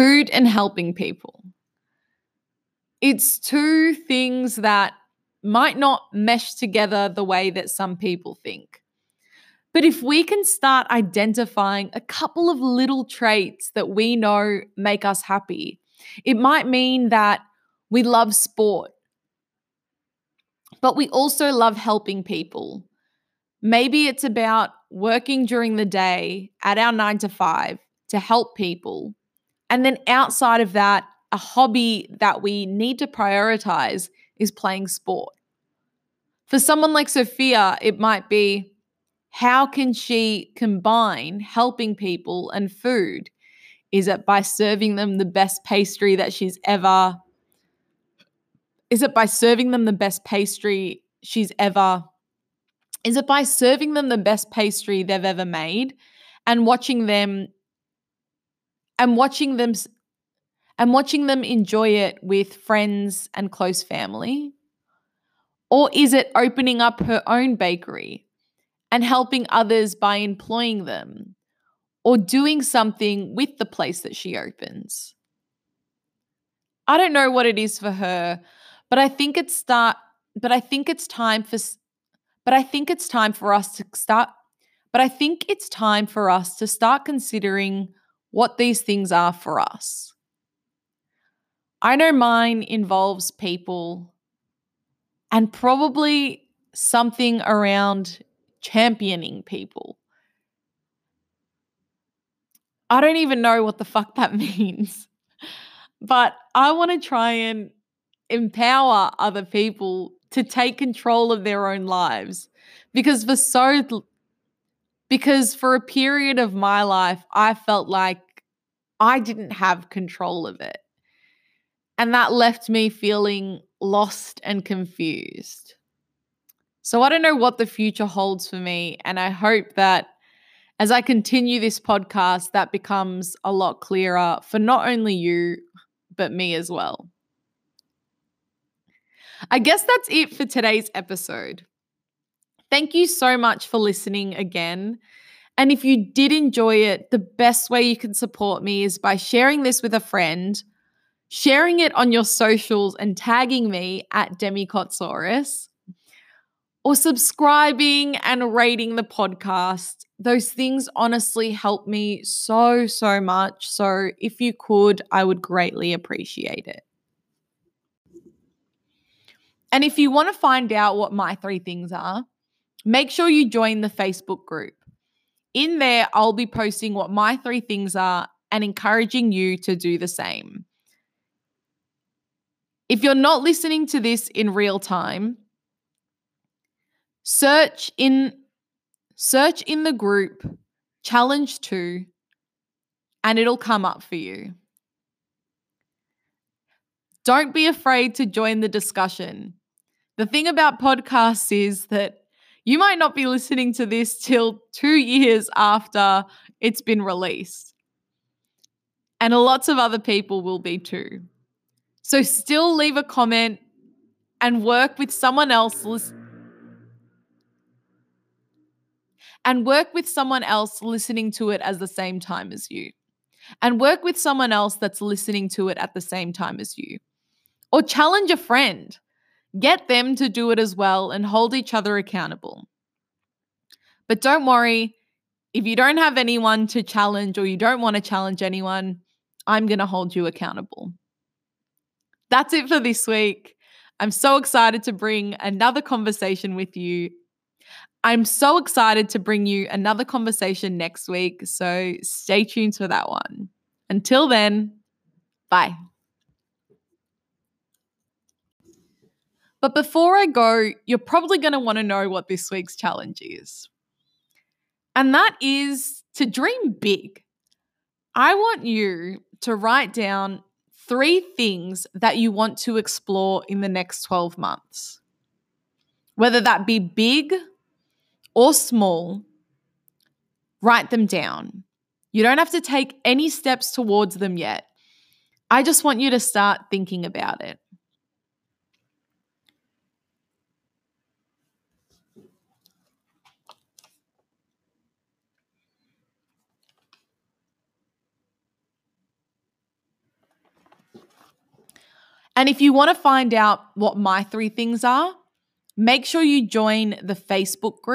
food and helping people. It's two things that might not mesh together the way that some people think. But if we can start identifying a couple of little traits that we know make us happy, it might mean that we love sport, but we also love helping people. Maybe it's about working during the day at our nine to five to help people. And then outside of that, a hobby that we need to prioritize is playing sport. For someone like Sophia, it might be how can she combine helping people and food? Is it by serving them the best pastry that she's ever is it by serving them the best pastry she's ever is it by serving them the best pastry they've ever made and watching them and watching them and watching them enjoy it with friends and close family? Or is it opening up her own bakery and helping others by employing them or doing something with the place that she opens? I don't know what it is for her, but I think it's start but I think it's time for but I think it's time for us to start but I think it's time for us to start considering what these things are for us. I know mine involves people and probably something around championing people. I don't even know what the fuck that means, but I want to try and empower other people to take control of their own lives because for so because for a period of my life I felt like I didn't have control of it. And that left me feeling lost and confused. So I don't know what the future holds for me and I hope that as I continue this podcast that becomes a lot clearer for not only you but me as well. I guess that's it for today's episode. Thank you so much for listening again. And if you did enjoy it, the best way you can support me is by sharing this with a friend, sharing it on your socials and tagging me at Demikotsaurus, or subscribing and rating the podcast. Those things honestly help me so, so much. So if you could, I would greatly appreciate it. And if you want to find out what my three things are, make sure you join the Facebook group. In there, I'll be posting what my three things are and encouraging you to do the same. If you're not listening to this in real time, search in search in the group challenge 2 and it'll come up for you. Don't be afraid to join the discussion. The thing about podcasts is that you might not be listening to this till two years after it's been released. And lots of other people will be too. So still leave a comment and work with someone else and work with someone else listening to it as the same time as you. And work with someone else that's listening to it at the same time as you. Or challenge a friend. Get them to do it as well and hold each other accountable. But don't worry, if you don't have anyone to challenge or you don't want to challenge anyone, I'm going to hold you accountable. That's it for this week. I'm so excited to bring another conversation with you. I'm so excited to bring you another conversation next week. So stay tuned for that one. Until then, bye. But before I go, you're probably going to want to know what this week's challenge is. And that is to dream big. I want you to write down three things that you want to explore in the next 12 months. Whether that be big or small, write them down. You don't have to take any steps towards them yet. I just want you to start thinking about it. And if you want to find out what my three things are, make sure you join the Facebook group